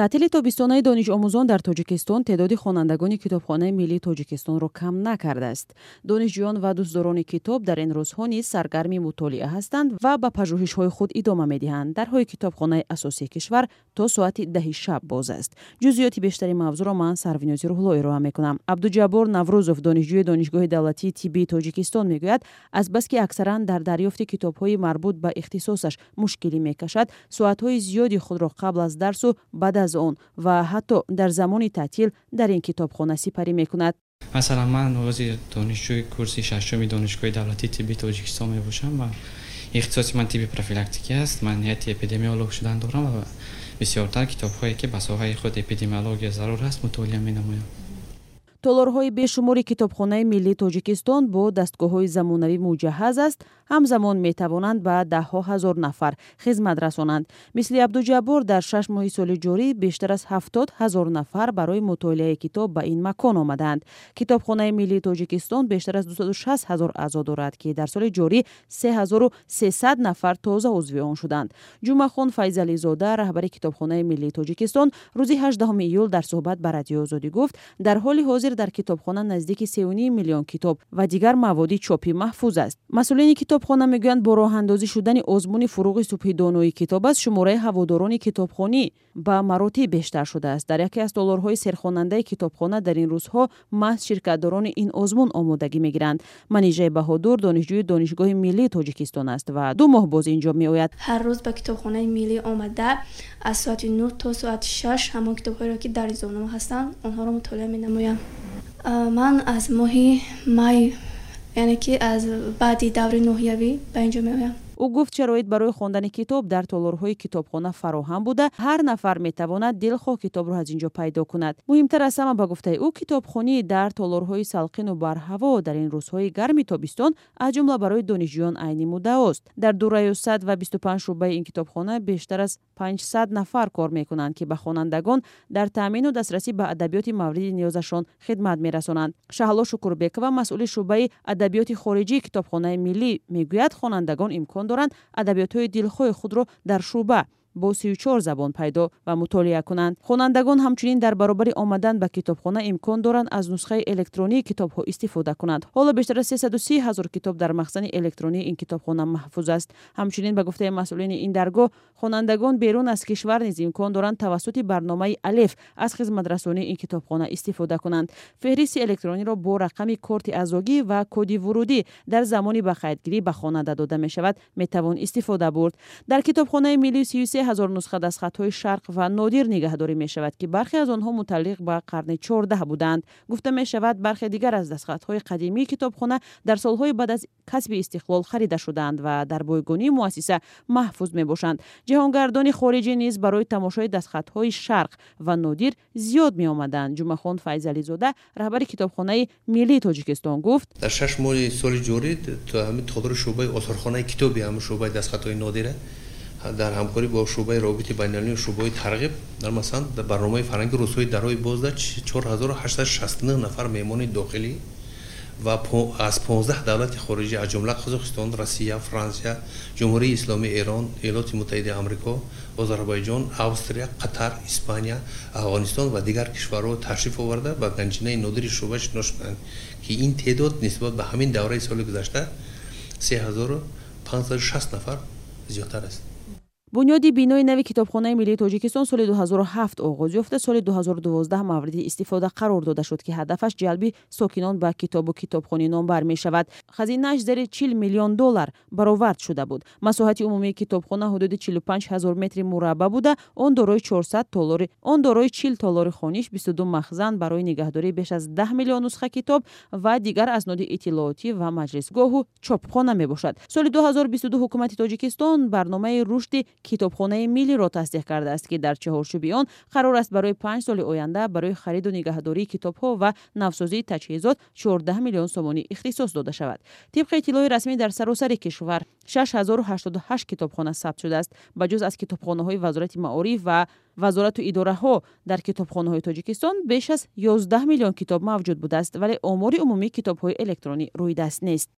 таътили тобистонаи донишомӯзон дар тоҷикистон теъдоди хонандагони китобхонаи миллии тоҷикистонро кам накардааст. Донишҷӯён ва дӯстдорони китоб дар ин рӯзҳо низ саргарми мутолиа ҳастанд ва ба пажӯҳишҳои худ идома медиҳанд. Дарҳои китобхонаи асосии кишвар то соати даҳи шаб боз аст. Ҷузъиёти бештари мавзӯъро ман сарвинози рӯҳло ироа мекунам. Абдуҷаббор наврӯзов донишҷӯи донишгоҳи давлатии тиббии тоҷикистон мегӯяд азбаски аксаран дар дарёфти китобҳои марбут ба ихтисосаш мушкилӣ мекашад. Соатҳои зиёди худро қабл аз дарсу баъд аз он ва ҳатто дар замони таътил дар ин китобхона сипарӣ мекунад масалан ман оғози донишҷӯи курси шашуми донишгоҳи давлатии тиббии тоҷикистон мебошам ва ихтисоси ман тибби профилактикӣ аст ман ниҳати эпидемиолог шудан дорам ва бисёртар китобҳое ки ба соҳаи худ эпидемиология зарур аст мутолиа менамоям толорҳои бешумори китобхонаи миллии тоҷикистон бо дастгоҳҳои замонавӣ муҷаҳҳаз аст. Ҳамзамон метавонанд ба даҳҳо ҳазор нафар хизмат расонанд. Мисли абдуҷаббор дар шаш моҳи соли ҷорӣ бештар аз ҳафтод ҳазор нафар барои мутолиаи китоб ба ин макон омаданд. Китобхонаи миллии тоҷикистон бештар аз дусаду шаст ҳазор аъзо дорад ки дар соли ҷорӣ се ҳазору сесад нафар тоза узви он шуданд. Ҷумахон файзализода раҳбари китобхонаи миллии тоҷикистон рӯзи ҳаждаҳуми июл дар суҳбат ба радиои озодӣ гуфт дар ҳоли ҳозир ҳозир дар китобхона наздики сеюни миллион китоб ва дигар маводи чопӣ маҳфуз аст масъулини китобхона мегӯянд бо роҳандозӣ шудани озмуни фуруғи субҳи донои китоб аст. Шумораи ҳаводорони китобхонӣ ба маротиб бештар шудааст. Дар яке аз толорҳои серхонандаи китобхона дар ин рӯзҳо маҳз ширкатдорони ин озмун омодагӣ мегиранд. Манижаи баҳодур донишҷӯи донишгоҳи миллии тоҷикистон аст ва ду моҳ боз инҷо меояд. Ҳар рӯз ба китобхонаи миллӣ омада аз соати нӯ то соати шаш ҳамон китобҳоеро ки дар изонома ҳастанд онҳоро мутолиа менамоям. Ман аз моҳи май яъне ки аз баъди даври ноҳиявӣ ба ин ҷо меоям ӯ гуфт шароит барои хондани китоб дар толорҳои китобхона фароҳам буда. Ҳар нафар метавонад дилхоҳ китобро аз ин ҷо пайдо кунад. Муҳимтар аз ҳама ба гуфтаи ӯ китобхонӣ дар толорҳои салқину барҳаво дар ин рӯзҳои гарми тобистон аз ҷумла барои донишҷӯён айни муддаост дар дураю сад ва бисту панҷ шӯъбаи ин китобхона бештар аз панҷсад нафар кор мекунанд ки ба хонандагон дар таъмину дастрасӣ ба адабиёти мавриди ниёзашон хидмат мерасонанд. Шаҳло шукурбекова масъули шӯъбаи адабиёти хориҷии китобхонаи миллӣ мегӯяд. Хонандагон имкон доранд адабиётҳои дилхоҳи худро дар шӯъба бо 34 забон пайдо ва мутолиа кунанд. Хонандагон ҳамчунин дар баробари омадан ба китобхона имкон доранд аз нусхаи электронии китобҳо истифода кунанд. Ҳоло бештар аз 330 ҳазор китоб дар махзани электронии ин китобхона маҳфуз аст. Ҳамчунин ба гуфтаи масъулини ин даргоҳ хонандагон берун аз кишвар низ имкон доранд тавассути барномаи алеф аз хизматрасонии ин китобхона истифода кунанд. Феҳристи электрониро бо рақами корти азогӣ ва коди вурудӣ дар замони ба қайдгирӣ ба хонанда дода мешавад метавон истифода бурд. Дар китобхонаи миллии сюсе 3000 нусха дастхатҳои шарқ ва нодир нигаҳдорӣ мешавад ки бархе аз онҳо муталлиқ ба қарни 14 буданд гуфта мешавад бархе дигар аз дастхатҳои қадимии китобхона дар солҳои баъд аз касби истиқлол харида шудаанд ва дар бойгонии муассиса маҳфуз мебошанд ҷаҳонгардони хориҷӣ низ барои тамошои дастхатҳои шарқ ва нодир зиёд меомаданд ҷумахон файзализода раҳбари китобхонаи миллии тоҷикистон гуфт дар шаш моҳи соли ҷорӣ ҳамин толдори шӯъбаи осорхонаи китоби ҳамин шӯъбаи дастхатҳои нодира дар ҳамкорӣ бо шӯъбаи робити байналмилали шӯъбаҳои тарғиб дар масалан дар барномаи фарҳанги рӯзҳои дарои бозда 4869 нафар меҳмони дохилӣ ва аз 15 давлати хориҷӣ аз ҷумла қозоқистон россия франсия ҷумҳурии исломии эрон иёлоти муттаҳидаи амрико озарбойҷон австрия қатар испания афғонистон ва дигар кишварҳо ташриф оварда ба ганҷинаи нодири шӯъба шинос шуданд ки ин теъдод нисбат ба ҳамин давраи соли гузашта 3560 нафар зиёдтар аст бунёди бинои нави китобхонаи миллии тоҷикистон соли 2007 оғоз ёфта. Соли 2012 мавриди истифода қарор дода шуд ки ҳадафаш ҷалби сокинон ба китобу китобхони номбар мешавад хазинааш зери 40 миллион доллар баровард шуда буд. Масоҳати умумии китобхона ҳудуди 45 ҳазор метри мурабба буда. Он дорои 400 толори он дорои 40 толори хониш 22 махзан барои нигаҳдории беш аз 10 миллион нусха китоб ва дигар азноди иттилоотӣ ва маҷлисгоҳу чопхона мебошад. Соли 2022 ҳукумати тоҷикистон барномаи рушди китобхонаи миллиро тасдиқ кардааст ки дар чаҳорчӯби он қарор аст барои панҷ соли оянда барои хариду нигаҳдории китобҳо ва навсозии таҷҳизот 14 миллион сомонӣ ихтисос дода шавад. Тибқи иттилои расмӣ дар саросари кишвар 6088 китобхона сабт шудааст. Ба ҷуз аз китобхонаҳои вазорати маориф ва вазорату идораҳо дар китобхонаҳои тоҷикистон беш аз 11 миллион китоб мавҷуд будааст вале омори умумии китобҳои электронӣ рӯйдаст нест